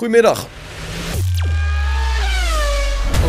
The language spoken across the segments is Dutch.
Goedemiddag.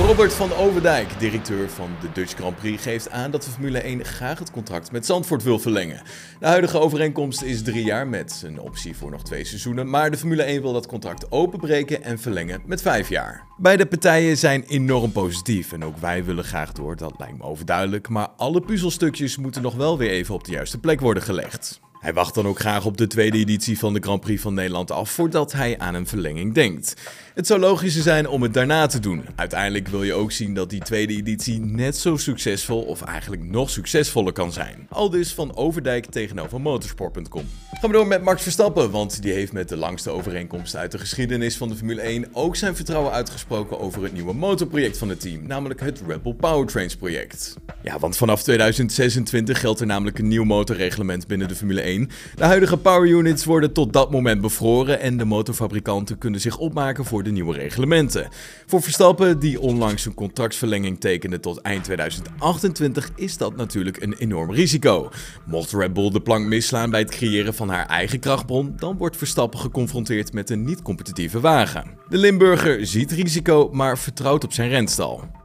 Robert van Overdijk, directeur van de Dutch Grand Prix, geeft aan dat de Formule 1 graag het contract met Zandvoort wil verlengen. De huidige overeenkomst is drie jaar met een optie voor nog twee seizoenen, maar de Formule 1 wil dat contract openbreken en verlengen met vijf jaar. Beide partijen zijn enorm positief en ook wij willen graag door, dat lijkt me overduidelijk, maar alle puzzelstukjes moeten nog wel weer even op de juiste plek worden gelegd. Hij wacht dan ook graag op de tweede editie van de Grand Prix van Nederland af voordat hij aan een verlenging denkt. Het zou logischer zijn om het daarna te doen. Uiteindelijk wil je ook zien dat die tweede editie net zo succesvol of eigenlijk nog succesvoller kan zijn. Al dus van Overdijk tegenover motorsport.com. Gaan we door met Max Verstappen, want die heeft met de langste overeenkomst uit de geschiedenis van de Formule 1 ook zijn vertrouwen uitgesproken over het nieuwe motorproject van het team, namelijk het Red Bull Powertrains project. Ja, want vanaf 2026 geldt er namelijk een nieuw motorreglement binnen de Formule 1. De huidige power units worden tot dat moment bevroren en de motorfabrikanten kunnen zich opmaken voor de nieuwe reglementen. Voor Verstappen, die onlangs een contractverlenging tekende tot eind 2028, is dat natuurlijk een enorm risico. Mocht Red Bull de plank misslaan bij het creëren van haar eigen krachtbron, dan wordt Verstappen geconfronteerd met een niet-competitieve wagen. De Limburger ziet risico, maar vertrouwt op zijn renstal.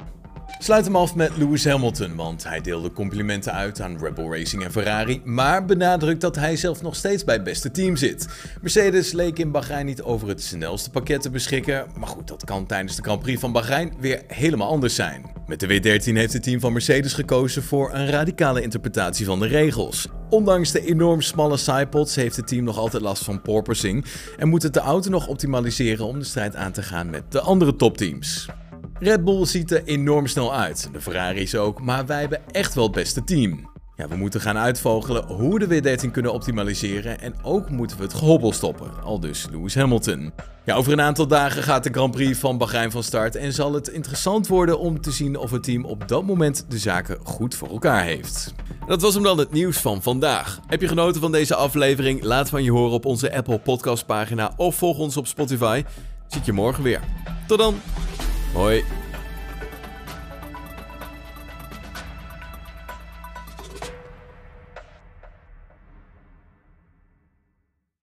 Sluit hem af met Lewis Hamilton, want hij deelde complimenten uit aan Red Bull Racing en Ferrari, maar benadrukt dat hij zelf nog steeds bij het beste team zit. Mercedes leek in Bahrein niet over het snelste pakket te beschikken, maar goed, dat kan tijdens de Grand Prix van Bahrein weer helemaal anders zijn. Met de W13 heeft het team van Mercedes gekozen voor een radicale interpretatie van de regels. Ondanks de enorm smalle sidepods heeft het team nog altijd last van porpoising en moet het de auto nog optimaliseren om de strijd aan te gaan met de andere topteams. Red Bull ziet er enorm snel uit, de Ferraris ook, maar wij hebben echt wel het beste team. Ja, we moeten gaan uitvogelen hoe de W13 kunnen optimaliseren en ook moeten we het gehobbel stoppen, al dus Lewis Hamilton. Ja, over een aantal dagen gaat de Grand Prix van Bahrein van start en zal het interessant worden om te zien of het team op dat moment de zaken goed voor elkaar heeft. Dat was hem dan het nieuws van vandaag. Heb je genoten van deze aflevering? Laat van je horen op onze Apple Podcast pagina of volg ons op Spotify. Zie je morgen weer. Tot dan! 喂